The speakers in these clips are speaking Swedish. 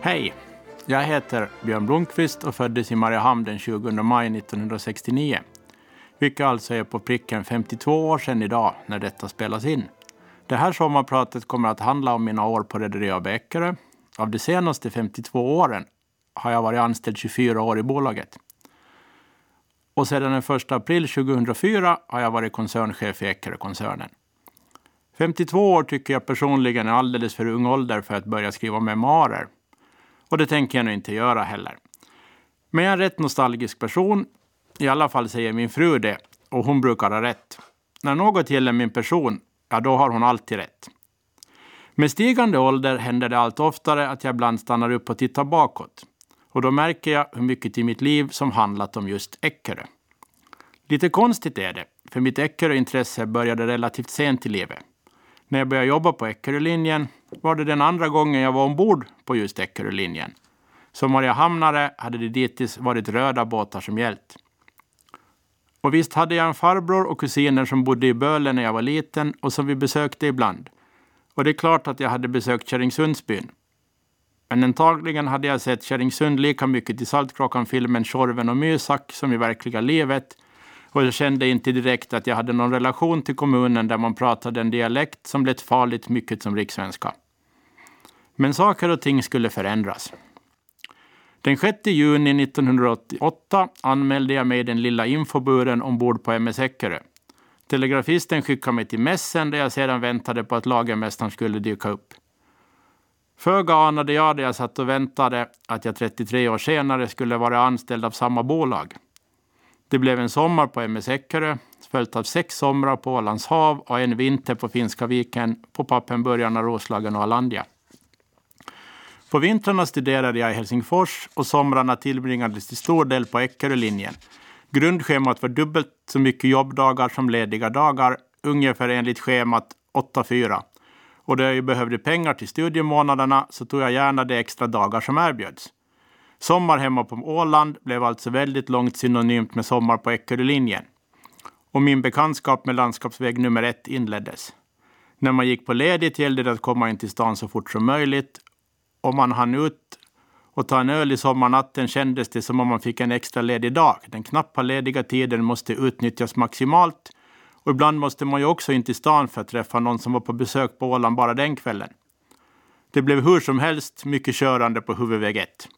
Hej! Jag heter Björn Blomqvist och föddes i Mariehamn den 20 maj 1969. Vilket alltså är på pricken 52 år sedan idag när detta spelas in. Det här sommarpratet kommer att handla om mina år på Rederi AB Eckerö. Av de senaste 52 åren har jag varit anställd 24 år i bolaget. Och sedan den 1 april 2004 har jag varit koncernchef i Eckerö-koncernen. 52 år tycker jag personligen är alldeles för ung ålder för att börja skriva memoarer. Och det tänker jag nu inte göra heller. Men jag är en rätt nostalgisk person. I alla fall säger min fru det. Och hon brukar ha rätt. När något gäller min person, ja då har hon alltid rätt. Med stigande ålder händer det allt oftare att jag ibland stannar upp och tittar bakåt. Och då märker jag hur mycket i mitt liv som handlat om just Eckerö. Lite konstigt är det, för mitt Eckerö-intresse började relativt sent i livet. När jag började jobba på Eckerölinjen var det den andra gången jag var ombord på just Eckerölinjen. Som Mariehamnare hade det dittills varit röda båtar som gällt. Och visst hade jag en farbror och kusiner som bodde i Böle när jag var liten och som vi besökte ibland. Och det är klart att jag hade besökt Kärringsundsbyn. Men antagligen hade jag sett Kärringsund lika mycket i Saltkråkan-filmen Tjorven och Mysak som i verkliga livet och jag kände inte direkt att jag hade någon relation till kommunen där man pratade en dialekt som lät farligt mycket som rikssvenska. Men saker och ting skulle förändras. Den 6 juni 1988 anmälde jag mig i den lilla infoburen ombord på MS Eckerö. Telegrafisten skickade mig till mässen där jag sedan väntade på att lagermästaren skulle dyka upp. Föga anade jag där jag satt och väntade att jag 33 år senare skulle vara anställd av samma bolag. Det blev en sommar på MS Eckerö, följt av sex somrar på Ålands hav och en vinter på Finska viken, på Pappenburgarna, Roslagen och Alandia. På vintrarna studerade jag i Helsingfors och somrarna tillbringades till stor del på Eckerölinjen. Grundschemat var dubbelt så mycket jobbdagar som lediga dagar, ungefär enligt schemat 8-4. Och då jag behövde pengar till studiemånaderna så tog jag gärna de extra dagar som erbjöds. Sommar hemma på Åland blev alltså väldigt långt synonymt med sommar på Eckerölinjen. Och min bekantskap med landskapsväg nummer ett inleddes. När man gick på ledigt gällde det att komma in till stan så fort som möjligt. Om man hann ut och ta en öl i sommarnatten kändes det som om man fick en extra ledig dag. Den knappa lediga tiden måste utnyttjas maximalt. Och ibland måste man ju också in till stan för att träffa någon som var på besök på Åland bara den kvällen. Det blev hur som helst mycket körande på huvudväg 1.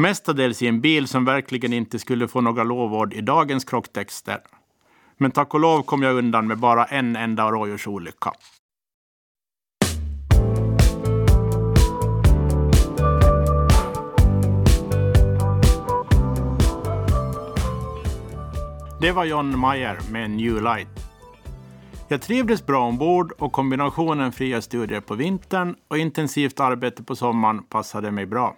Mestadels i en bil som verkligen inte skulle få några lovord i dagens krocktexter. Men tack och lov kom jag undan med bara en enda rådjursolycka. Det var John Mayer med New Light. Jag trivdes bra ombord och kombinationen fria studier på vintern och intensivt arbete på sommaren passade mig bra.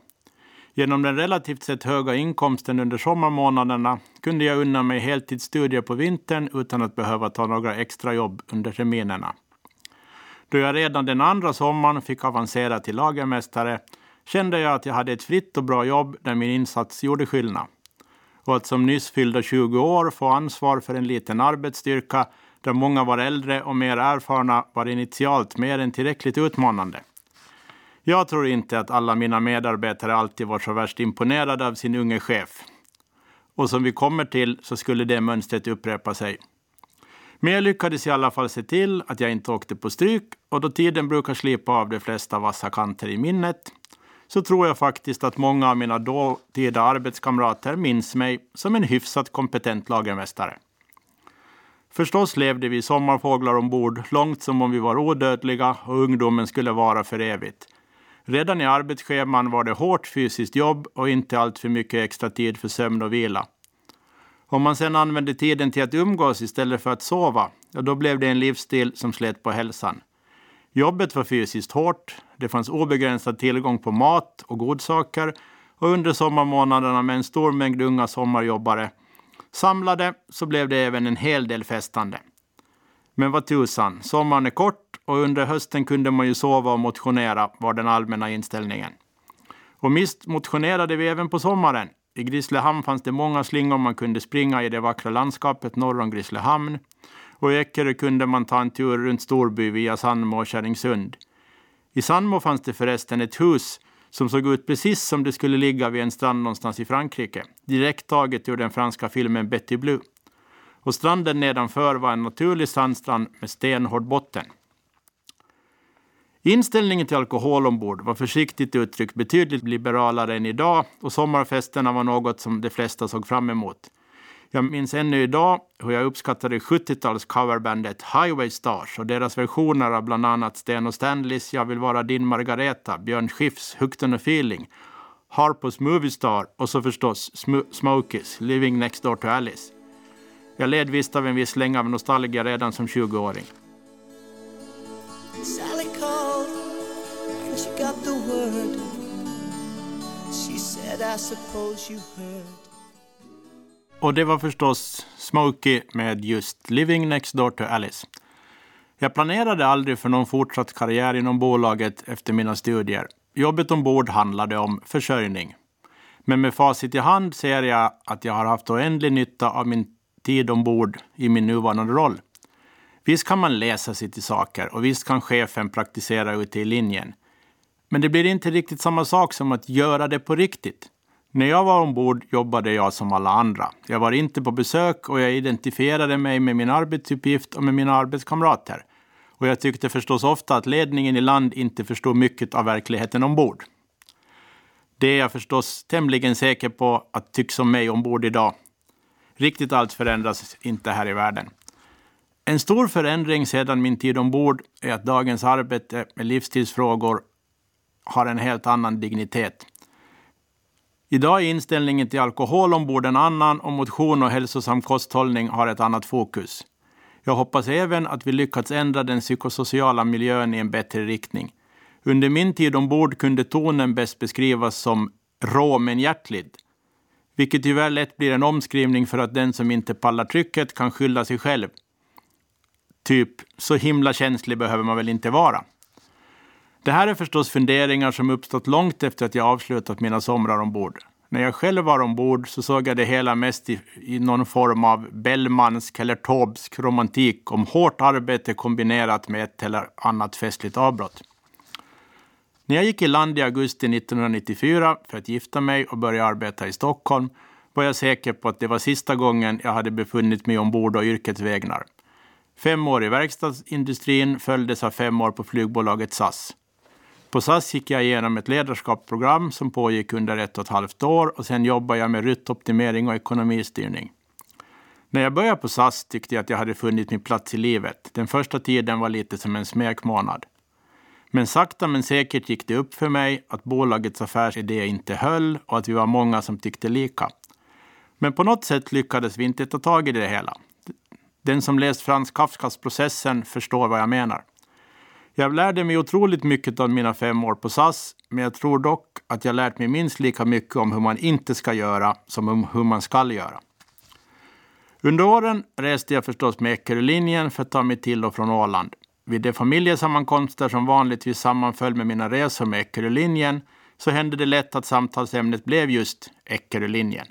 Genom den relativt sett höga inkomsten under sommarmånaderna kunde jag unna mig heltidsstudier på vintern utan att behöva ta några extra jobb under terminerna. Då jag redan den andra sommaren fick avancera till lagermästare kände jag att jag hade ett fritt och bra jobb där min insats gjorde skillnad. Och att som nyss fyllda 20 år få ansvar för en liten arbetsstyrka där många var äldre och mer erfarna var initialt mer än tillräckligt utmanande. Jag tror inte att alla mina medarbetare alltid var så värst imponerade av sin unge chef. Och som vi kommer till så skulle det mönstret upprepa sig. Men jag lyckades i alla fall se till att jag inte åkte på stryk och då tiden brukar slipa av de flesta vassa kanter i minnet så tror jag faktiskt att många av mina dåtida arbetskamrater minns mig som en hyfsat kompetent lagermästare. Förstås levde vi sommarfåglar ombord långt som om vi var odödliga och ungdomen skulle vara för evigt. Redan i arbetsscheman var det hårt fysiskt jobb och inte alltför mycket extra tid för sömn och vila. Om man sedan använde tiden till att umgås istället för att sova, ja, då blev det en livsstil som slet på hälsan. Jobbet var fysiskt hårt, det fanns obegränsad tillgång på mat och godsaker och under sommarmånaderna med en stor mängd unga sommarjobbare samlade så blev det även en hel del festande. Men vad tusan, sommaren är kort och under hösten kunde man ju sova och motionera var den allmänna inställningen. Och visst motionerade vi även på sommaren. I Grisslehamn fanns det många slingor man kunde springa i det vackra landskapet norr om Grisslehamn. Och i Eckerö kunde man ta en tur runt Storby via Sandmo och Kärringsund. I Sandmo fanns det förresten ett hus som såg ut precis som det skulle ligga vid en strand någonstans i Frankrike, direkt taget ur den franska filmen Betty Blue. Och stranden nedanför var en naturlig sandstrand med stenhård botten. Inställningen till alkohol ombord var försiktigt uttryckt betydligt liberalare än idag och sommarfesterna var något som de flesta såg fram emot. Jag minns ännu idag hur jag uppskattade 70-tals coverbandet Highway Stars och deras versioner av bland annat Sten och Stanleys Jag vill vara din Margareta, Björn Skifs Hukten och Feeling, Harpos Movie Star och så förstås Sm Smokies Living Next Door to Alice. Jag led visst av en viss släng av nostalgia redan som 20-åring. Sally called and she got the word She said I suppose you heard och det var förstås Smokey med just Living Next Door to Alice. Jag planerade aldrig för någon fortsatt karriär inom bolaget efter mina studier. Jobbet ombord handlade om försörjning. Men med facit i hand ser jag att jag har haft oändlig nytta av min tid ombord i min nuvarande roll. Visst kan man läsa sig till saker och visst kan chefen praktisera ute i linjen. Men det blir inte riktigt samma sak som att göra det på riktigt. När jag var ombord jobbade jag som alla andra. Jag var inte på besök och jag identifierade mig med min arbetsuppgift och med mina arbetskamrater. Och jag tyckte förstås ofta att ledningen i land inte förstod mycket av verkligheten ombord. Det är jag förstås tämligen säker på att tycks om mig ombord idag. Riktigt allt förändras inte här i världen. En stor förändring sedan min tid ombord är att dagens arbete med livsstilsfrågor har en helt annan dignitet. Idag är inställningen till alkohol ombord en annan och motion och hälsosam kosthållning har ett annat fokus. Jag hoppas även att vi lyckats ändra den psykosociala miljön i en bättre riktning. Under min tid ombord kunde tonen bäst beskrivas som rå men hjärtlig, vilket tyvärr lätt blir en omskrivning för att den som inte pallar trycket kan skylla sig själv. Typ, så himla känslig behöver man väl inte vara. Det här är förstås funderingar som uppstått långt efter att jag avslutat mina somrar ombord. När jag själv var ombord så såg jag det hela mest i, i någon form av Bellmansk eller Taubsk romantik om hårt arbete kombinerat med ett eller annat festligt avbrott. När jag gick i land i augusti 1994 för att gifta mig och börja arbeta i Stockholm var jag säker på att det var sista gången jag hade befunnit mig ombord och yrkets vägnar. Fem år i verkstadsindustrin följdes av fem år på flygbolaget SAS. På SAS gick jag igenom ett ledarskapsprogram som pågick under ett och ett halvt år och sen jobbade jag med ruttoptimering och ekonomistyrning. När jag började på SAS tyckte jag att jag hade funnit min plats i livet. Den första tiden var lite som en smekmånad. Men sakta men säkert gick det upp för mig att bolagets affärsidé inte höll och att vi var många som tyckte lika. Men på något sätt lyckades vi inte ta tag i det hela. Den som läst Frans Kafkas Processen förstår vad jag menar. Jag lärde mig otroligt mycket av mina fem år på SAS, men jag tror dock att jag lärt mig minst lika mycket om hur man inte ska göra som om hur man ska göra. Under åren reste jag förstås med Eckerölinjen för att ta mig till och från Åland. Vid de familjesammankomster som vanligtvis sammanföll med mina resor med Eckerölinjen så hände det lätt att samtalsämnet blev just Eckerölinjen.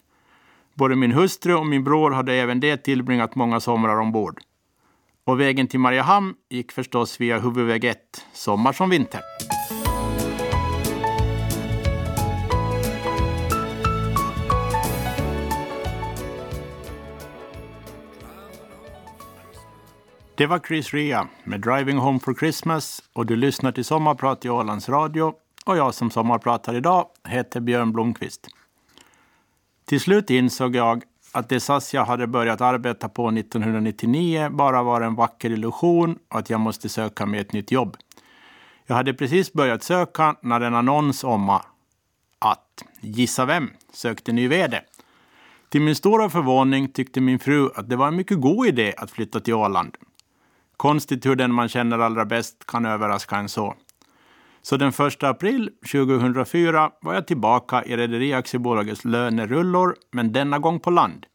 Både min hustru och min bror hade även det tillbringat många somrar ombord. Och vägen till Mariehamn gick förstås via huvudväg 1, sommar som vinter. Det var Chris Rea med Driving Home for Christmas och du lyssnar till Sommarprat i Ålands Radio och jag som sommarpratar idag heter Björn Blomqvist. Till slut insåg jag att det SAS jag hade börjat arbeta på 1999 bara var en vacker illusion och att jag måste söka mig ett nytt jobb. Jag hade precis börjat söka när en annons om att, gissa vem, sökte ny vd. Till min stora förvåning tyckte min fru att det var en mycket god idé att flytta till Åland. Konstigt hur den man känner allra bäst kan överraska en så. Så den 1 april 2004 var jag tillbaka i Rederiaktiebolagets lönerullor, men denna gång på land.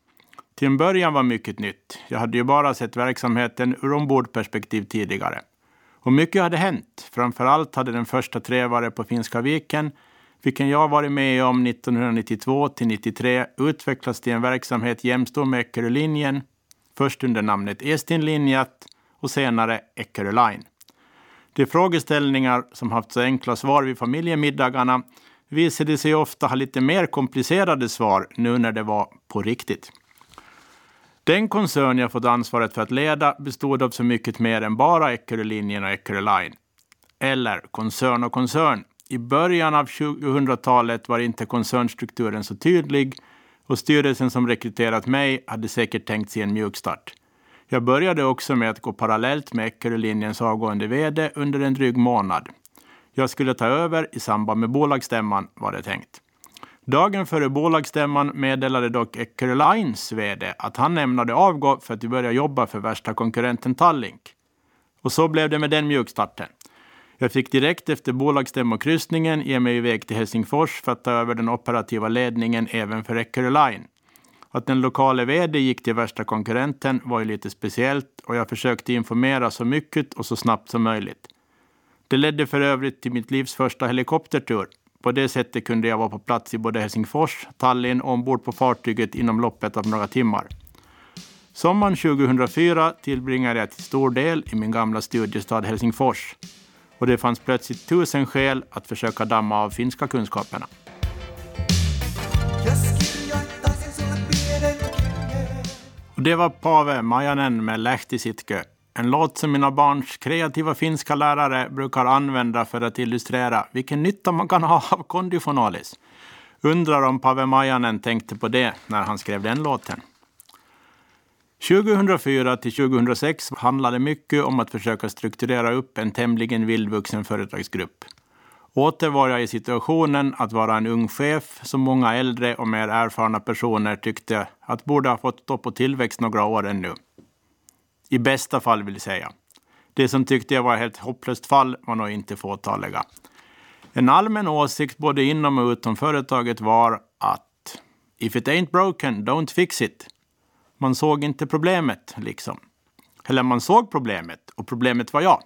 Till en början var mycket nytt. Jag hade ju bara sett verksamheten ur ombordperspektiv tidigare. Och mycket hade hänt. Framför allt hade den första trevare på Finska viken, vilken jag varit med om 1992 till 93, utvecklats till en verksamhet jämstor med Eckerölinjen, först under namnet Estinlinjat, och senare Eckerö Line. De frågeställningar som haft så enkla svar vid familjemiddagarna visade sig ofta ha lite mer komplicerade svar nu när det var på riktigt. Den koncern jag fått ansvaret för att leda bestod av så mycket mer än bara Eckerölinjen och Eckerö Line. Eller koncern och koncern. I början av 2000-talet var inte koncernstrukturen så tydlig och styrelsen som rekryterat mig hade säkert tänkt sig en mjukstart. Jag började också med att gå parallellt med Eckerölinjens avgående VD under en dryg månad. Jag skulle ta över i samband med bolagsstämman var det tänkt. Dagen före bolagsstämman meddelade dock Eckerö Lines VD att han ämnade avgå för att börja jobba för värsta konkurrenten Tallink. Och så blev det med den mjukstarten. Jag fick direkt efter bolagsstämmokryssningen ge mig iväg till Helsingfors för att ta över den operativa ledningen även för Eckerö Line. Att den lokala vd gick till värsta konkurrenten var ju lite speciellt och jag försökte informera så mycket och så snabbt som möjligt. Det ledde för övrigt till mitt livs första helikoptertur. På det sättet kunde jag vara på plats i både Helsingfors, Tallinn och ombord på fartyget inom loppet av några timmar. Sommaren 2004 tillbringade jag till stor del i min gamla studiestad Helsingfors. Och det fanns plötsligt tusen skäl att försöka damma av finska kunskaperna. Det var Pave Majanen med Lähtisitkö en låt som mina barns kreativa finska lärare brukar använda för att illustrera vilken nytta man kan ha av konditionalis. Undrar om Pave Majanen tänkte på det när han skrev den låten. 2004 till 2006 handlade mycket om att försöka strukturera upp en tämligen vildvuxen företagsgrupp. Åter var jag i situationen att vara en ung chef som många äldre och mer erfarna personer tyckte att borde ha fått stå på tillväxt några år ännu. I bästa fall vill säga. Det som tyckte jag var ett helt hopplöst fall var nog inte fåtaliga. En allmän åsikt både inom och utom företaget var att if it ain't broken, don't fix it. Man såg inte problemet, liksom. Eller man såg problemet, och problemet var jag.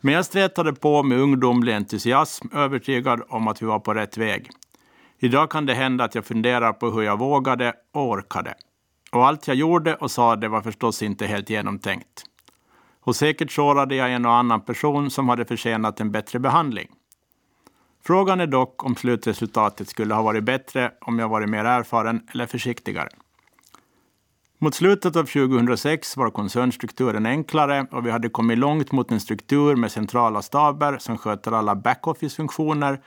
Men jag stretade på med ungdomlig entusiasm, övertygad om att vi var på rätt väg. Idag kan det hända att jag funderar på hur jag vågade och orkade. Och allt jag gjorde och sa det var förstås inte helt genomtänkt. Och säkert sårade jag en och annan person som hade förtjänat en bättre behandling. Frågan är dock om slutresultatet skulle ha varit bättre om jag varit mer erfaren eller försiktigare. Mot slutet av 2006 var koncernstrukturen enklare och vi hade kommit långt mot en struktur med centrala staber som sköter alla backoffice-funktioner,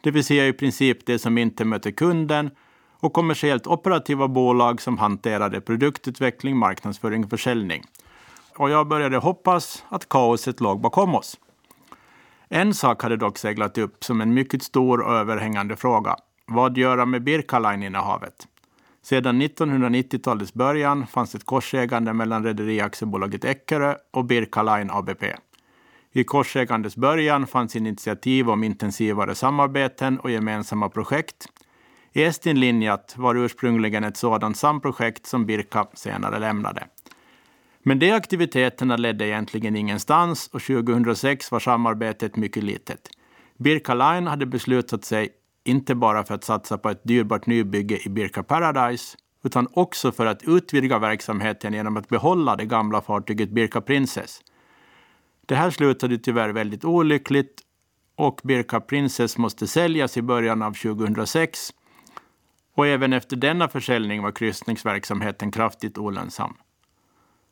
det vill säga i princip det som inte möter kunden och kommersiellt operativa bolag som hanterade produktutveckling, marknadsföring och försäljning. Och jag började hoppas att kaoset låg bakom oss. En sak hade dock seglat upp som en mycket stor och överhängande fråga. Vad göra med Birka Line-innehavet? Sedan 1990-talets början fanns ett korsägande mellan Rederiaktiebolaget Eckerö och Birka Line ABP. I korsägandets början fanns initiativ om intensivare samarbeten och gemensamma projekt. Estinlinjat var ursprungligen ett sådant samprojekt som Birka senare lämnade. Men de aktiviteterna ledde egentligen ingenstans och 2006 var samarbetet mycket litet. Birka Line hade beslutat sig inte bara för att satsa på ett dyrbart nybygge i Birka Paradise utan också för att utvidga verksamheten genom att behålla det gamla fartyget Birka Princess. Det här slutade tyvärr väldigt olyckligt och Birka Princess måste säljas i början av 2006 och även efter denna försäljning var kryssningsverksamheten kraftigt olönsam.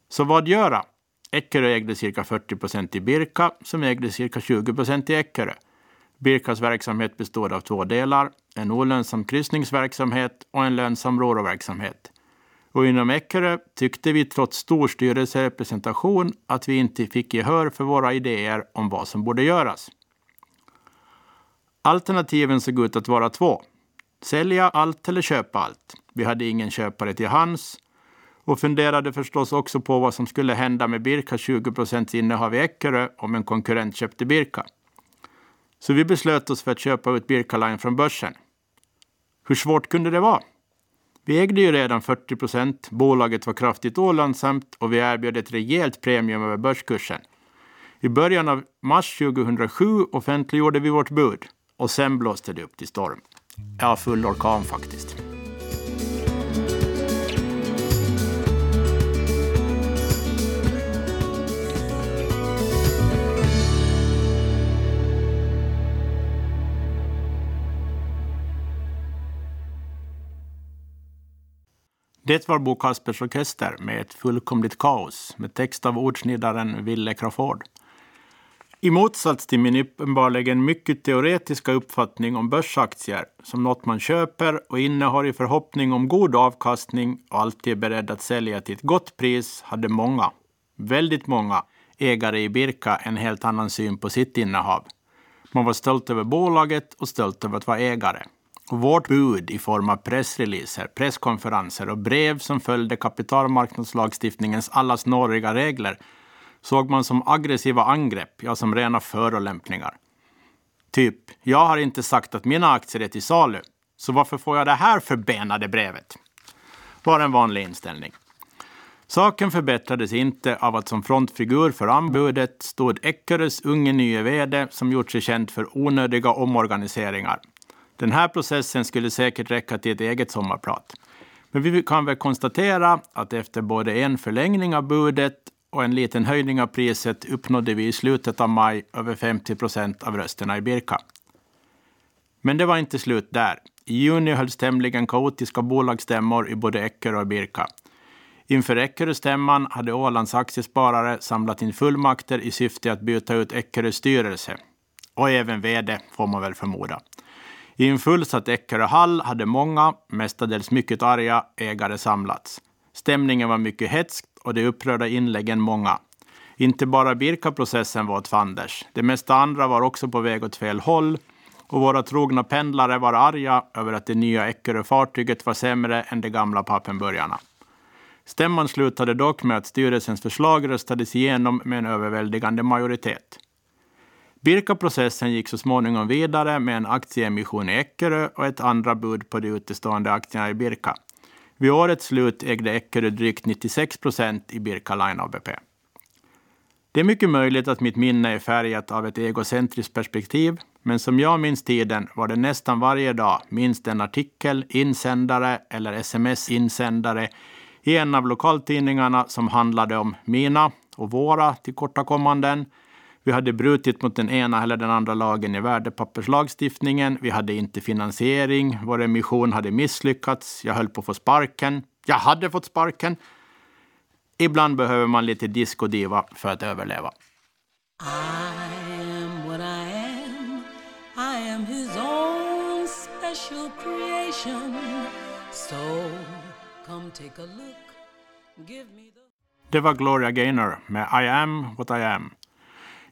Så vad göra? Eckerö ägde cirka 40 procent i Birka som ägde cirka 20 procent i Eckerö. Birkas verksamhet bestod av två delar, en olönsam kryssningsverksamhet och en lönsam råroverksamhet. Och inom Eckerö tyckte vi trots stor styrelserepresentation att vi inte fick gehör för våra idéer om vad som borde göras. Alternativen såg ut att vara två. Sälja allt eller köpa allt. Vi hade ingen köpare till hands och funderade förstås också på vad som skulle hända med Birkas 20 innehav i Eckerö om en konkurrent köpte Birka. Så vi beslöt oss för att köpa ut Birka Line från börsen. Hur svårt kunde det vara? Vi ägde ju redan 40 procent, bolaget var kraftigt olönsamt och vi erbjöd ett rejält premium över börskursen. I början av mars 2007 offentliggjorde vi vårt bud och sen blåste det upp till storm. Ja, full orkan faktiskt. Det var Bo Kaspers Orkester med ett fullkomligt kaos med text av ordsniddaren Ville Crawford. I motsats till min uppenbarligen mycket teoretiska uppfattning om börsaktier som något man köper och innehar i förhoppning om god avkastning och alltid är beredd att sälja till ett gott pris hade många, väldigt många, ägare i Birka en helt annan syn på sitt innehav. Man var stolt över bolaget och stolt över att vara ägare. Och vårt bud i form av pressreleaser, presskonferenser och brev som följde kapitalmarknadslagstiftningens alla snåriga regler såg man som aggressiva angrepp, ja som rena förolämpningar. Typ, jag har inte sagt att mina aktier är till salu, så varför får jag det här förbenade brevet? Var en vanlig inställning. Saken förbättrades inte av att som frontfigur för anbudet stod Eckerös unge nye vd som gjort sig känd för onödiga omorganiseringar. Den här processen skulle säkert räcka till ett eget sommarprat. Men vi kan väl konstatera att efter både en förlängning av budet och en liten höjning av priset uppnådde vi i slutet av maj över 50 procent av rösterna i Birka. Men det var inte slut där. I juni hölls tämligen kaotiska bolagsstämmor i både Eckerö och Birka. Inför Eckeröstämman hade Ålands aktiesparare samlat in fullmakter i syfte att byta ut Eckerös styrelse. Och även vd, får man väl förmoda. I en fullsatt Eckerö hall hade många, mestadels mycket arga, ägare samlats. Stämningen var mycket hetsk och de upprörda inläggen många. Inte bara Birka-processen var åt fanders. Det mesta andra var också på väg åt fel håll och våra trogna pendlare var arga över att det nya Eckerö-fartyget var sämre än de gamla pappenburgarna. Stämman slutade dock med att styrelsens förslag röstades igenom med en överväldigande majoritet. Birka-processen gick så småningom vidare med en aktieemission i Eckerö och ett andra bud på de utestående aktierna i Birka. Vid årets slut ägde Eckerö drygt 96 procent i Birka Line ABP. Det är mycket möjligt att mitt minne är färgat av ett egocentriskt perspektiv, men som jag minns tiden var det nästan varje dag minst en artikel, insändare eller sms-insändare i en av lokaltidningarna som handlade om mina och våra tillkortakommanden, vi hade brutit mot den ena eller den andra lagen i värdepapperslagstiftningen. Vi hade inte finansiering. Vår emission hade misslyckats. Jag höll på att få sparken. Jag hade fått sparken. Ibland behöver man lite discodiva för att överleva. I am what I am. I am his own special creation. So come take a look. Give me the... Det var Gloria Gaynor med I am what I am.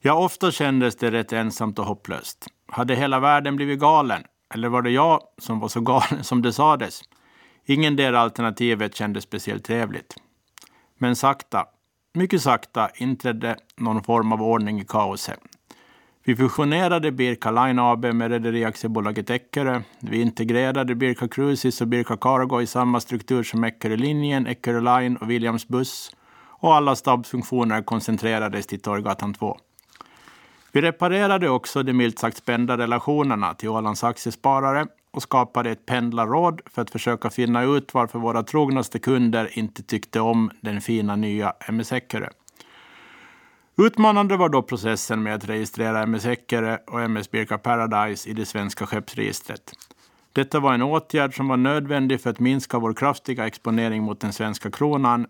Ja, ofta kändes det rätt ensamt och hopplöst. Hade hela världen blivit galen? Eller var det jag som var så galen som det sades? Ingen del alternativet kändes speciellt trevligt. Men sakta, mycket sakta, inträdde någon form av ordning i kaoset. Vi fusionerade Birka Line AB med rederiaktiebolaget Eckerö. Vi integrerade Birka Cruises och Birka Cargo i samma struktur som Eckerö-linjen, Eckerö Line och Williams Buss. Och alla stabsfunktioner koncentrerades till Torggatan 2. Vi reparerade också de milt sagt spända relationerna till Ålands aktiesparare och skapade ett pendlarråd för att försöka finna ut varför våra trognaste kunder inte tyckte om den fina nya MS Eckerö. Utmanande var då processen med att registrera MS Eckerö och MS Birka Paradise i det svenska skeppsregistret. Detta var en åtgärd som var nödvändig för att minska vår kraftiga exponering mot den svenska kronan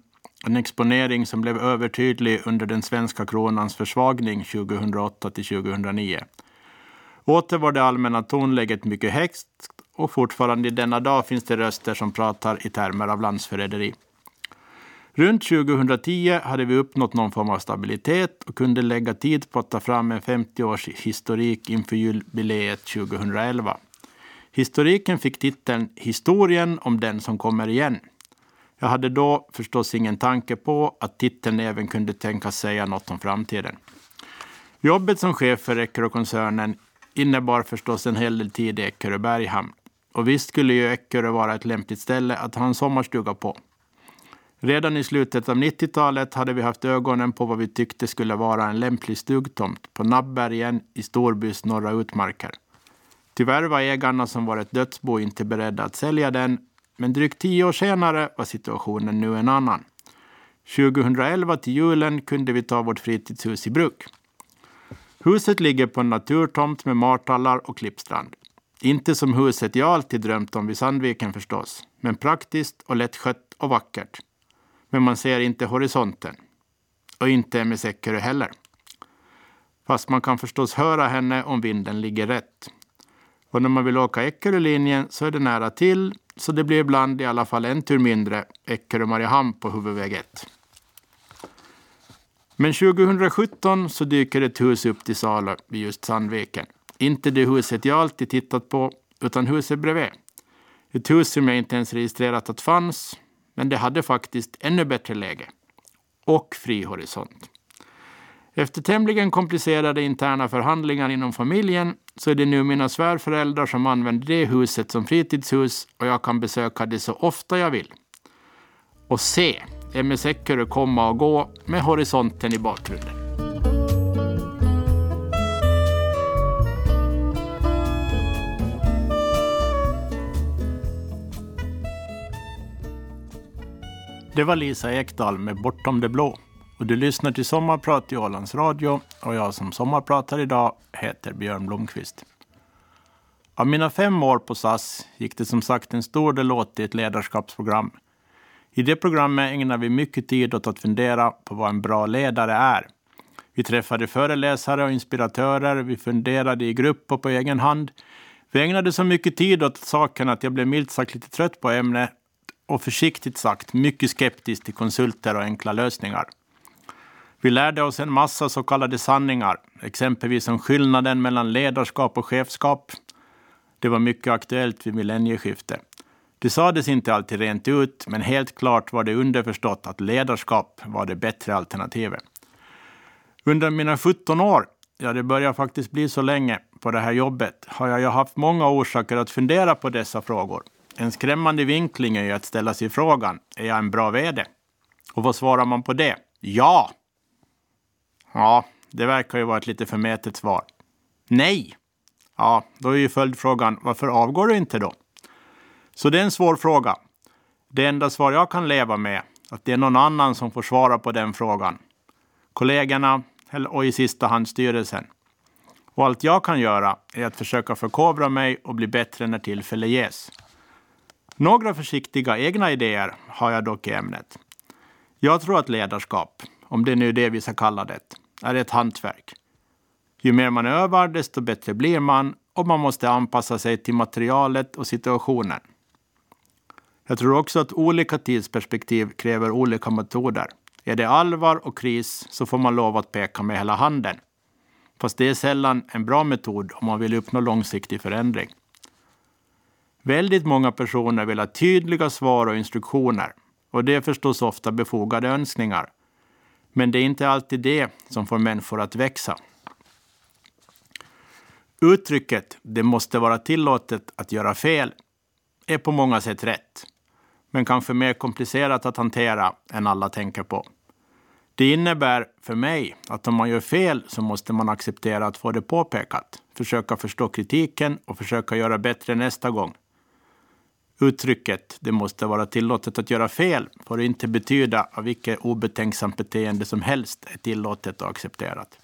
en exponering som blev övertydlig under den svenska kronans försvagning 2008 till 2009. Åter var det allmänna tonläget mycket högt och fortfarande i denna dag finns det röster som pratar i termer av landsförräderi. Runt 2010 hade vi uppnått någon form av stabilitet och kunde lägga tid på att ta fram en 50-års historik inför jubileet 2011. Historiken fick titeln Historien om den som kommer igen. Jag hade då förstås ingen tanke på att titeln även kunde tänkas säga något om framtiden. Jobbet som chef för Eckerö-koncernen innebar förstås en hel del tid i Eckerö Berghamn. Och visst skulle ju Eckerö vara ett lämpligt ställe att ha en sommarstuga på. Redan i slutet av 90-talet hade vi haft ögonen på vad vi tyckte skulle vara en lämplig stugtomt på Nabbbergen i Storbys norra utmarker. Tyvärr var ägarna som var ett dödsbo inte beredda att sälja den men drygt tio år senare var situationen nu en annan. 2011 till julen kunde vi ta vårt fritidshus i bruk. Huset ligger på en naturtomt med martallar och klippstrand. Inte som huset jag alltid drömt om vid Sandviken förstås, men praktiskt och lättskött och vackert. Men man ser inte horisonten. Och inte med Säckerö heller. Fast man kan förstås höra henne om vinden ligger rätt. Och när man vill åka Eckerölinjen så är det nära till, så det blir ibland i alla fall en tur mindre Eckerö-Mariehamn på huvudväg 1. Men 2017 så dyker ett hus upp till salu vid just Sandviken. Inte det huset jag alltid tittat på, utan huset bredvid. Ett hus som jag inte ens registrerat att fanns, men det hade faktiskt ännu bättre läge. Och fri horisont. Efter tämligen komplicerade interna förhandlingar inom familjen så är det nu mina svärföräldrar som använder det huset som fritidshus och jag kan besöka det så ofta jag vill. Och se MS Eckerö komma och gå med horisonten i bakgrunden. Det var Lisa Ekdahl med Bortom det blå. Och du lyssnar till Sommarprat i Ålands Radio och jag som sommarpratar idag heter Björn Blomqvist. Av mina fem år på SAS gick det som sagt en stor del åt i ett ledarskapsprogram. I det programmet ägnar vi mycket tid åt att fundera på vad en bra ledare är. Vi träffade föreläsare och inspiratörer, vi funderade i grupp och på egen hand. Vi ägnade så mycket tid åt saken att jag blev milt sagt lite trött på ämnet och försiktigt sagt mycket skeptisk till konsulter och enkla lösningar. Vi lärde oss en massa så kallade sanningar, exempelvis om skillnaden mellan ledarskap och chefskap. Det var mycket aktuellt vid millennieskiftet. Det sades inte alltid rent ut, men helt klart var det underförstått att ledarskap var det bättre alternativet. Under mina 17 år, ja det börjar faktiskt bli så länge, på det här jobbet har jag haft många orsaker att fundera på dessa frågor. En skrämmande vinkling är ju att ställa sig frågan, är jag en bra VD? Och vad svarar man på det? Ja! Ja, det verkar ju vara ett lite förmätet svar. Nej! Ja, då är ju följdfrågan, varför avgår du inte då? Så det är en svår fråga. Det enda svar jag kan leva med, att det är någon annan som får svara på den frågan. Kollegorna och i sista hand styrelsen. Och allt jag kan göra är att försöka förkovra mig och bli bättre när tillfälle ges. Några försiktiga egna idéer har jag dock i ämnet. Jag tror att ledarskap, om det nu är det vi ska kalla det, är ett hantverk. Ju mer man övar, desto bättre blir man och man måste anpassa sig till materialet och situationen. Jag tror också att olika tidsperspektiv kräver olika metoder. Är det allvar och kris så får man lov att peka med hela handen. Fast det är sällan en bra metod om man vill uppnå långsiktig förändring. Väldigt många personer vill ha tydliga svar och instruktioner och det är förstås ofta befogade önskningar. Men det är inte alltid det som får människor att växa. Uttrycket ”det måste vara tillåtet att göra fel” är på många sätt rätt, men kanske mer komplicerat att hantera än alla tänker på. Det innebär för mig att om man gör fel så måste man acceptera att få det påpekat, försöka förstå kritiken och försöka göra bättre nästa gång. Uttrycket ”det måste vara tillåtet att göra fel” får inte betyda att vilket obetänksamt beteende som helst är tillåtet och accepterat.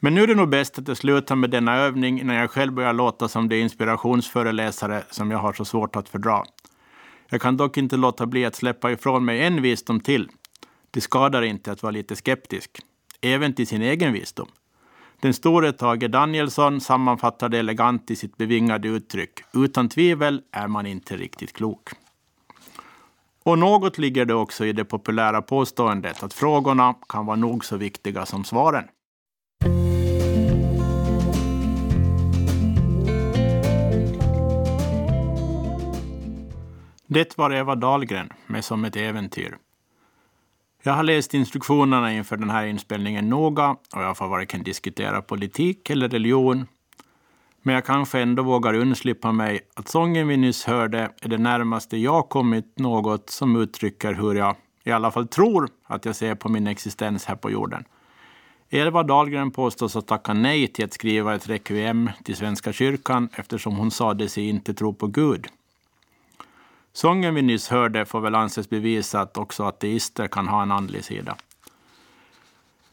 Men nu är det nog bäst att jag slutar med denna övning innan jag själv börjar låta som det inspirationsföreläsare som jag har så svårt att fördra. Jag kan dock inte låta bli att släppa ifrån mig en visdom till. Det skadar inte att vara lite skeptisk, även till sin egen visdom. Den store Tage Danielsson sammanfattar det elegant i sitt bevingade uttryck. Utan tvivel är man inte riktigt klok. Och något ligger det också i det populära påståendet att frågorna kan vara nog så viktiga som svaren. Det var Eva Dahlgren med Som ett äventyr. Jag har läst instruktionerna inför den här inspelningen noga och jag får varken diskutera politik eller religion. Men jag kanske ändå vågar undslippa mig att sången vi nyss hörde är det närmaste jag kommit något som uttrycker hur jag i alla fall tror att jag ser på min existens här på jorden. Eva Dahlgren påstås ha tackat nej till att skriva ett rekviem till Svenska kyrkan eftersom hon sade sig inte tro på Gud. Sången vi nyss hörde får väl anses bevisa att också ateister kan ha en andlig sida.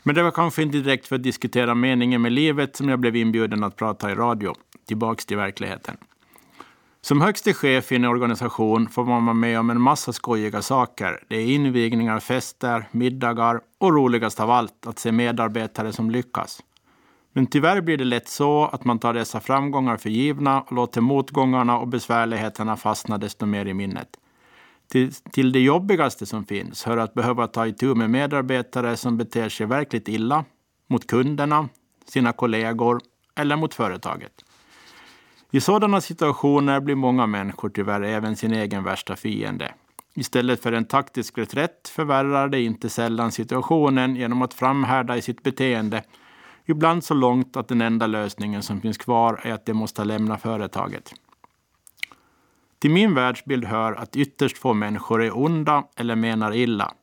Men det var kanske inte direkt för att diskutera meningen med livet som jag blev inbjuden att prata i radio. Tillbaks till verkligheten. Som högste chef i en organisation får man vara med om en massa skojiga saker. Det är invigningar, fester, middagar och roligast av allt att se medarbetare som lyckas. Men tyvärr blir det lätt så att man tar dessa framgångar för givna och låter motgångarna och besvärligheterna fastna desto mer i minnet. Till, till det jobbigaste som finns hör att behöva ta itu med medarbetare som beter sig verkligt illa mot kunderna, sina kollegor eller mot företaget. I sådana situationer blir många människor tyvärr även sin egen värsta fiende. Istället för en taktisk reträtt förvärrar det inte sällan situationen genom att framhärda i sitt beteende, ibland så långt att den enda lösningen som finns kvar är att de måste lämna företaget. Till min världsbild hör att ytterst få människor är onda eller menar illa.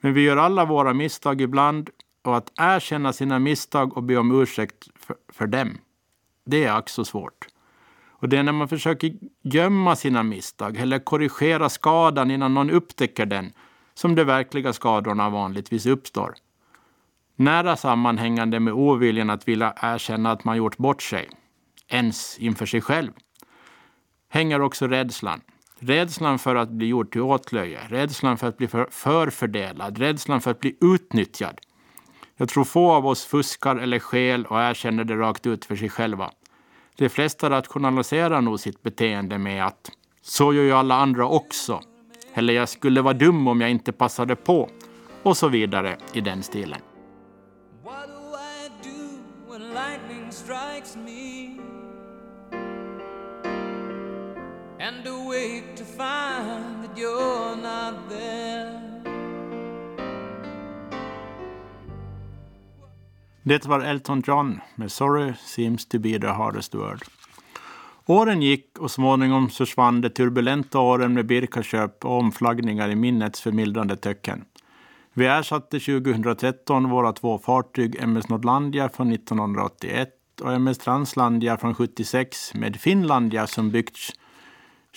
Men vi gör alla våra misstag ibland och att erkänna sina misstag och be om ursäkt för, för dem, det är också svårt. Och det är när man försöker gömma sina misstag eller korrigera skadan innan någon upptäcker den som de verkliga skadorna vanligtvis uppstår. Nära sammanhängande med oviljan att vilja erkänna att man gjort bort sig, ens inför sig själv, hänger också rädslan. Rädslan för att bli gjord till åtlöje, rädslan för att bli förfördelad, rädslan för att bli utnyttjad. Jag tror få av oss fuskar eller skäl och erkänner det rakt ut för sig själva. De flesta rationaliserar nog sitt beteende med att så gör ju alla andra också. Eller jag skulle vara dum om jag inte passade på. Och så vidare i den stilen. And awake to find that you're not there Det var Elton John med Sorry seems to be the hardest word. Åren gick och småningom försvann de turbulenta åren med Birkaköp och omflaggningar i minnets förmildrande töcken. Vi ersatte 2013 våra två fartyg MS Nordlandia från 1981 och MS Translandia från 76 med Finlandia som byggts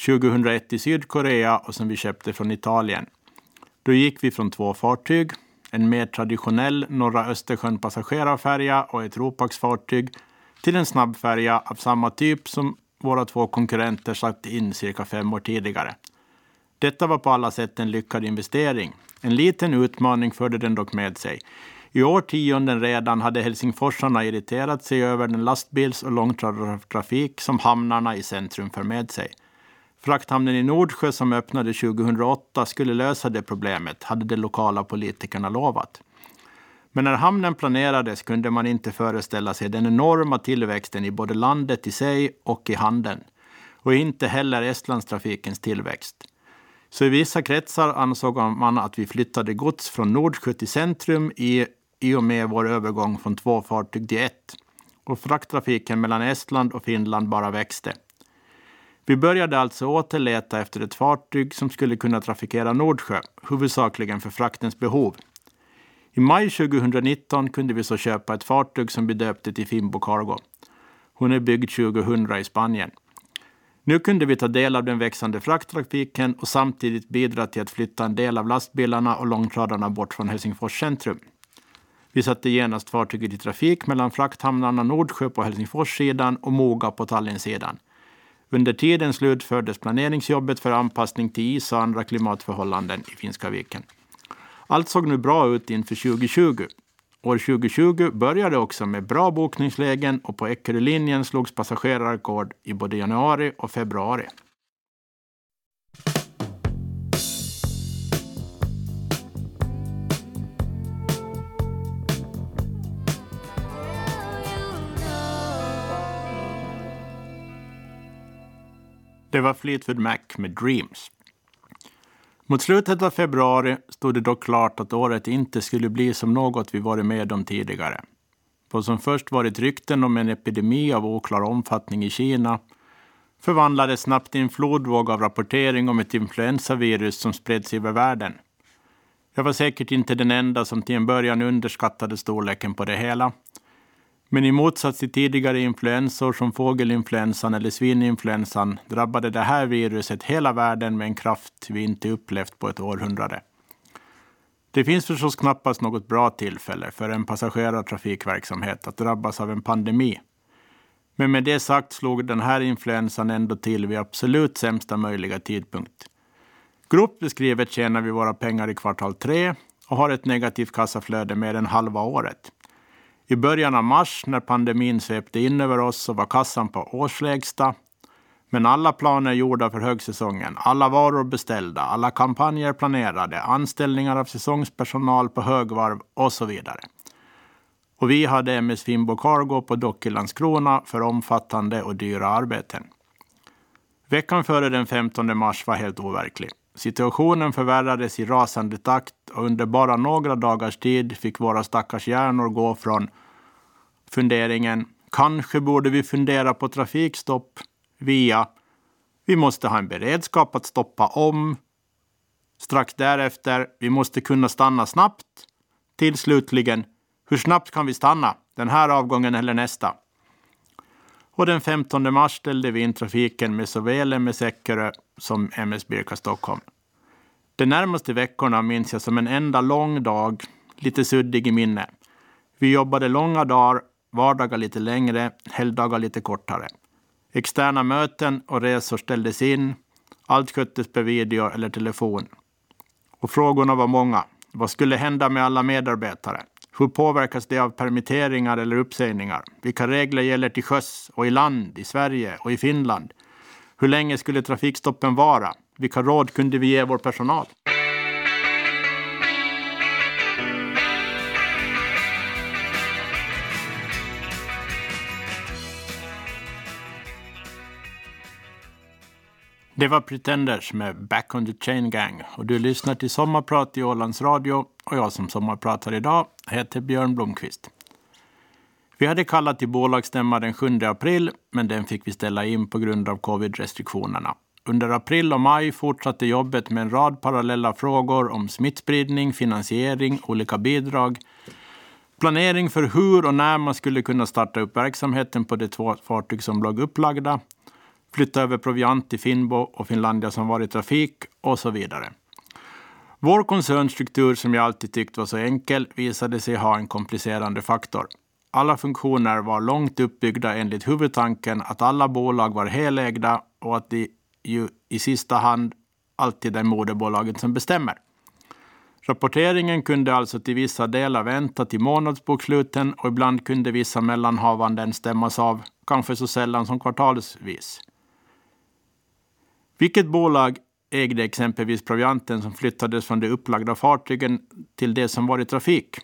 2001 i Sydkorea och som vi köpte från Italien. Då gick vi från två fartyg, en mer traditionell norra Östersjön passagerarfärja och ett ropaxfartyg till en snabbfärja av samma typ som våra två konkurrenter satte in cirka fem år tidigare. Detta var på alla sätt en lyckad investering. En liten utmaning förde den dock med sig. I årtionden redan hade helsingforsarna irriterat sig över den lastbils och långtradartrafik som hamnarna i centrum för med sig. Frakthamnen i Nordsjö som öppnade 2008 skulle lösa det problemet, hade de lokala politikerna lovat. Men när hamnen planerades kunde man inte föreställa sig den enorma tillväxten i både landet i sig och i handeln. Och inte heller Estlandstrafikens tillväxt. Så i vissa kretsar ansåg man att vi flyttade gods från Nordsjö till centrum i, i och med vår övergång från två fartyg till ett. Och frakttrafiken mellan Estland och Finland bara växte. Vi började alltså återleta efter ett fartyg som skulle kunna trafikera Nordsjö, huvudsakligen för fraktens behov. I maj 2019 kunde vi så köpa ett fartyg som vi döpte till Fimbo Cargo. Hon är byggd 2000 i Spanien. Nu kunde vi ta del av den växande frakttrafiken och samtidigt bidra till att flytta en del av lastbilarna och långtradarna bort från Helsingfors centrum. Vi satte genast fartyget i trafik mellan frakthamnarna Nordsjö på Helsingforssidan och Moga på Tallinnsidan. Under tiden slutfördes planeringsjobbet för anpassning till is och andra klimatförhållanden i Finska viken. Allt såg nu bra ut inför 2020. År 2020 började också med bra bokningslägen och på Eckerölinjen slogs passagerarrekord i både januari och februari. Det var Fleetwood Mac med Dreams. Mot slutet av februari stod det dock klart att året inte skulle bli som något vi varit med om tidigare. Vad som först varit rykten om en epidemi av oklar omfattning i Kina förvandlades snabbt i en flodvåg av rapportering om ett influensavirus som spreds över världen. Jag var säkert inte den enda som till en början underskattade storleken på det hela. Men i motsats till tidigare influensor som fågelinfluensan eller svininfluensan drabbade det här viruset hela världen med en kraft vi inte upplevt på ett århundrade. Det finns förstås knappast något bra tillfälle för en passagerartrafikverksamhet att drabbas av en pandemi. Men med det sagt slog den här influensan ändå till vid absolut sämsta möjliga tidpunkt. Grovt beskrivet tjänar vi våra pengar i kvartal tre och har ett negativt kassaflöde mer än halva året. I början av mars, när pandemin svepte in över oss, så var kassan på årslägsta. Men alla planer gjorda för högsäsongen, alla varor beställda, alla kampanjer planerade, anställningar av säsongspersonal på högvarv och så vidare. Och vi hade MS Fimbo Cargo på dock i Landskrona för omfattande och dyra arbeten. Veckan före den 15 mars var helt overklig. Situationen förvärrades i rasande takt och under bara några dagars tid fick våra stackars hjärnor gå från funderingen kanske borde vi fundera på trafikstopp via vi måste ha en beredskap att stoppa om. Strax därefter vi måste kunna stanna snabbt. Till slutligen hur snabbt kan vi stanna? Den här avgången eller nästa? Och den 15 mars ställde vi in trafiken med såväl med Säckerö som MS Birka Stockholm. De närmaste veckorna minns jag som en enda lång dag, lite suddig i minne. Vi jobbade långa dagar, vardagar lite längre, helgdagar lite kortare. Externa möten och resor ställdes in. Allt sköttes per video eller telefon. Och frågorna var många. Vad skulle hända med alla medarbetare? Hur påverkas det av permitteringar eller uppsägningar? Vilka regler gäller till sjöss och i land, i Sverige och i Finland? Hur länge skulle trafikstoppen vara? Vilka råd kunde vi ge vår personal? Det var Pretenders med Back on the Chain Gang och du lyssnar till Sommarprat i Ålands Radio och jag som sommarpratar idag heter Björn Blomqvist. Vi hade kallat till bolagsstämma den 7 april men den fick vi ställa in på grund av covid-restriktionerna. Under april och maj fortsatte jobbet med en rad parallella frågor om smittspridning, finansiering, olika bidrag, planering för hur och när man skulle kunna starta upp verksamheten på de två fartyg som låg upplagda flytta över proviant till Finnbo och Finlandia som var i trafik och så vidare. Vår koncernstruktur, som jag alltid tyckt var så enkel, visade sig ha en komplicerande faktor. Alla funktioner var långt uppbyggda enligt huvudtanken att alla bolag var helägda och att det ju i sista hand alltid är moderbolaget som bestämmer. Rapporteringen kunde alltså till vissa delar vänta till månadsboksluten och ibland kunde vissa mellanhavanden stämmas av, kanske så sällan som kvartalsvis. Vilket bolag ägde exempelvis provianten som flyttades från de upplagda fartygen till det som var i trafik?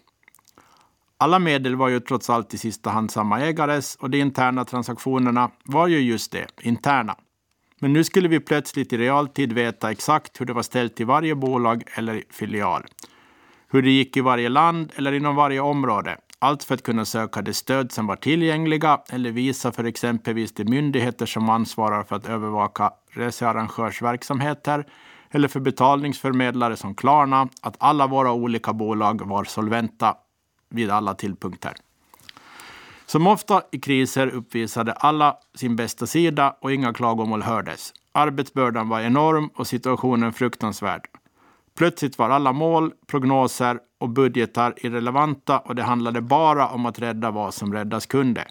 Alla medel var ju trots allt i sista hand samma ägares och de interna transaktionerna var ju just det, interna. Men nu skulle vi plötsligt i realtid veta exakt hur det var ställt i varje bolag eller filial. Hur det gick i varje land eller inom varje område. Allt för att kunna söka det stöd som var tillgängliga eller visa för exempelvis de myndigheter som ansvarar för att övervaka researrangörsverksamheter eller för betalningsförmedlare som Klarna att alla våra olika bolag var solventa vid alla tillpunkter. Som ofta i kriser uppvisade alla sin bästa sida och inga klagomål hördes. Arbetsbördan var enorm och situationen fruktansvärd. Plötsligt var alla mål, prognoser och budgetar irrelevanta och det handlade bara om att rädda vad som räddas kunde.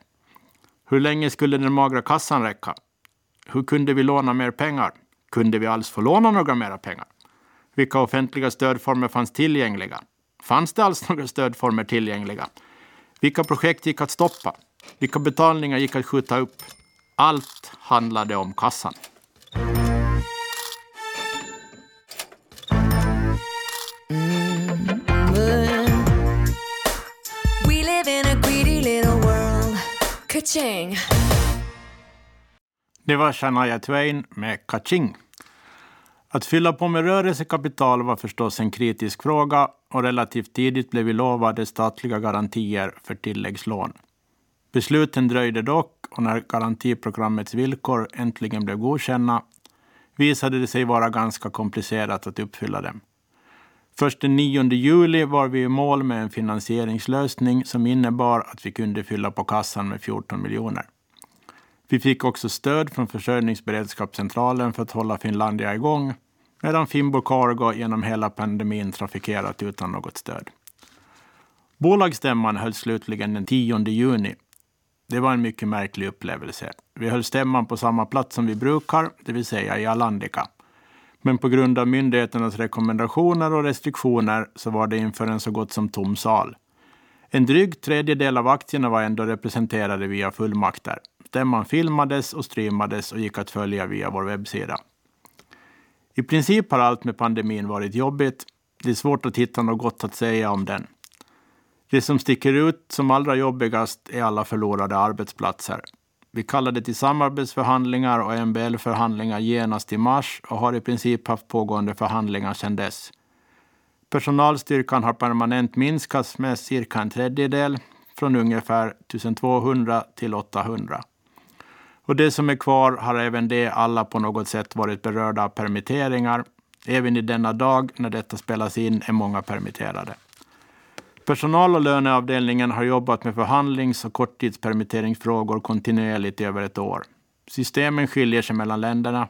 Hur länge skulle den magra kassan räcka? Hur kunde vi låna mer pengar? Kunde vi alls få låna några mera pengar? Vilka offentliga stödformer fanns tillgängliga? Fanns det alls några stödformer tillgängliga? Vilka projekt gick att stoppa? Vilka betalningar gick att skjuta upp? Allt handlade om kassan. Det var Shania Twain med Kaching. Att fylla på med rörelsekapital var förstås en kritisk fråga och relativt tidigt blev vi lovade statliga garantier för tilläggslån. Besluten dröjde dock och när garantiprogrammets villkor äntligen blev godkända visade det sig vara ganska komplicerat att uppfylla dem. Först den 9 juli var vi i mål med en finansieringslösning som innebar att vi kunde fylla på kassan med 14 miljoner. Vi fick också stöd från Försörjningsberedskapscentralen för att hålla Finlandia igång medan Fimbo Cargo genom hela pandemin trafikerat utan något stöd. Bolagsstämman hölls slutligen den 10 juni. Det var en mycket märklig upplevelse. Vi höll stämman på samma plats som vi brukar, det vill säga i Alandica. Men på grund av myndigheternas rekommendationer och restriktioner så var det inför en så gott som tom sal. En dryg tredjedel av aktierna var ändå representerade via fullmakter. Stämman filmades och streamades och gick att följa via vår webbsida. I princip har allt med pandemin varit jobbigt. Det är svårt att hitta något gott att säga om den. Det som sticker ut som allra jobbigast är alla förlorade arbetsplatser. Vi kallade till samarbetsförhandlingar och MBL-förhandlingar genast i mars och har i princip haft pågående förhandlingar sedan dess. Personalstyrkan har permanent minskats med cirka en tredjedel, från ungefär 1200 till 800. Och det som är kvar har även det alla på något sätt varit berörda av permitteringar. Även i denna dag när detta spelas in är många permitterade. Personal och löneavdelningen har jobbat med förhandlings och korttidspermitteringsfrågor kontinuerligt i över ett år. Systemen skiljer sig mellan länderna.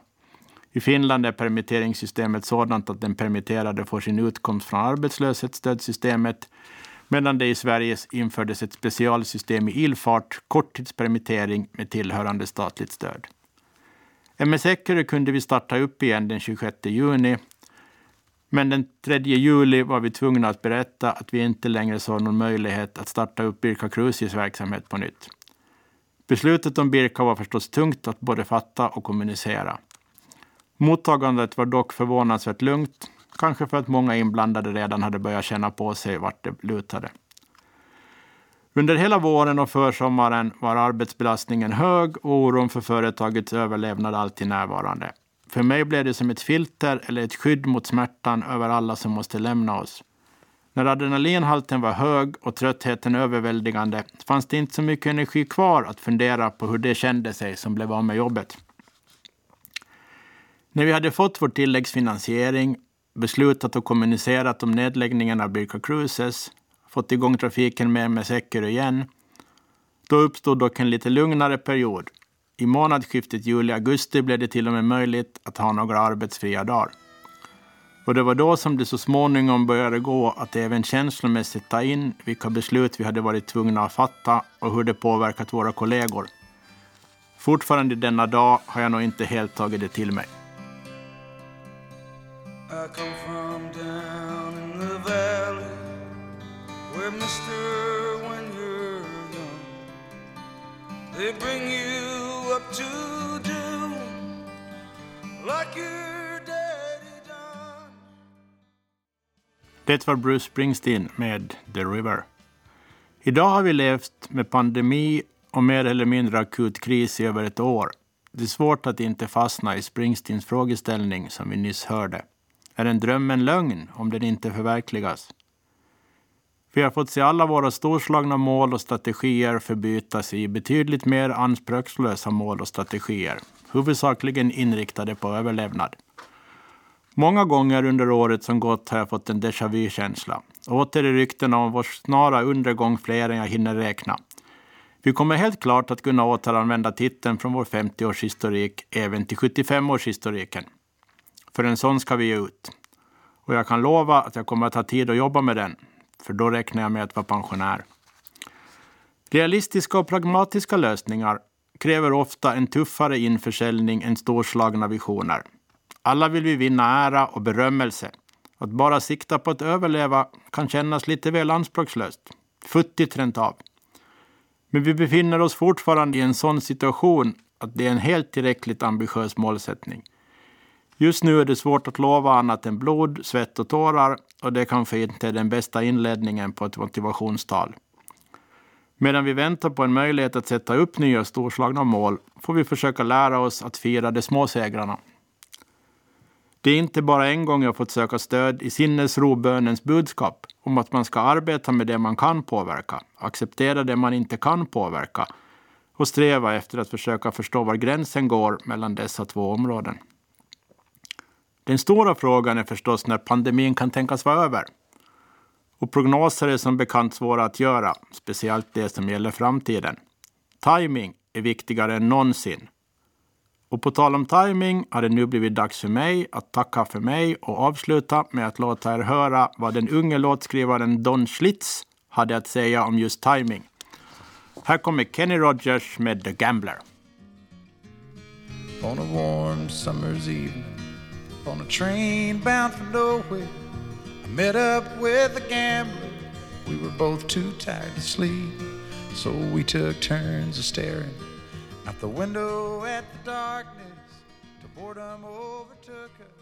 I Finland är permitteringssystemet sådant att den permitterade får sin utkomst från arbetslöshetsstödsystemet, medan det i Sverige infördes ett specialsystem i ilfart, korttidspermittering med tillhörande statligt stöd. MS Eckerö kunde vi starta upp igen den 26 juni men den 3 juli var vi tvungna att berätta att vi inte längre såg någon möjlighet att starta upp Birka Cruises verksamhet på nytt. Beslutet om Birka var förstås tungt att både fatta och kommunicera. Mottagandet var dock förvånansvärt lugnt, kanske för att många inblandade redan hade börjat känna på sig vart det lutade. Under hela våren och försommaren var arbetsbelastningen hög och oron för företagets överlevnad alltid närvarande. För mig blev det som ett filter eller ett skydd mot smärtan över alla som måste lämna oss. När adrenalinhalten var hög och tröttheten överväldigande fanns det inte så mycket energi kvar att fundera på hur det kände sig som blev av med jobbet. När vi hade fått vår tilläggsfinansiering, beslutat och kommunicerat om nedläggningen av Birka Cruises, fått igång trafiken med MS Eckerö igen, då uppstod dock en lite lugnare period i månadsskiftet juli-augusti blev det till och med möjligt att ha några arbetsfria dagar. Och det var då som det så småningom började gå att även känslomässigt ta in vilka beslut vi hade varit tvungna att fatta och hur det påverkat våra kollegor. Fortfarande denna dag har jag nog inte helt tagit det till mig. I come from down in the valley where mister when you're young they bring you up to do like your daddy done. Det var Bruce Springsteen med The River. Idag har vi levt med pandemi och mer eller mindre akut kris i över ett år. Det är svårt att inte fastna i Springsteens frågeställning som vi nyss hörde. Är en dröm en lögn om den inte förverkligas? Vi har fått se alla våra storslagna mål och strategier förbytas i betydligt mer anspråkslösa mål och strategier, huvudsakligen inriktade på överlevnad. Många gånger under året som gått har jag fått en déjà vu-känsla. Åter är ryktena om vår snara undergång fler än jag hinner räkna. Vi kommer helt klart att kunna återanvända titeln från vår 50-årshistorik även till 75-årshistoriken. För en sån ska vi ge ut. Och jag kan lova att jag kommer att ha tid att jobba med den, för då räknar jag med att vara pensionär. Realistiska och pragmatiska lösningar kräver ofta en tuffare införsäljning än storslagna visioner. Alla vill vi vinna ära och berömmelse. Att bara sikta på att överleva kan kännas lite väl anspråkslöst. Futtigt rent av. Men vi befinner oss fortfarande i en sån situation att det är en helt tillräckligt ambitiös målsättning. Just nu är det svårt att lova annat än blod, svett och tårar och det kanske inte är den bästa inledningen på ett motivationstal. Medan vi väntar på en möjlighet att sätta upp nya storslagna mål får vi försöka lära oss att fira de små segrarna. Det är inte bara en gång jag fått söka stöd i sinnesrobönens budskap om att man ska arbeta med det man kan påverka, acceptera det man inte kan påverka och sträva efter att försöka förstå var gränsen går mellan dessa två områden. Den stora frågan är förstås när pandemin kan tänkas vara över. Och prognoser är som bekant svåra att göra, speciellt det som gäller framtiden. Timing är viktigare än någonsin. Och på tal om timing har det nu blivit dags för mig att tacka för mig och avsluta med att låta er höra vad den unge låtskrivaren Don Schlitz hade att säga om just timing. Här kommer Kenny Rogers med The Gambler. On a warm summer's evening, on a train bound for nowhere, I met up with a gambler. We were both too tired to sleep, so we took turns of staring out the window at the darkness till boredom overtook us.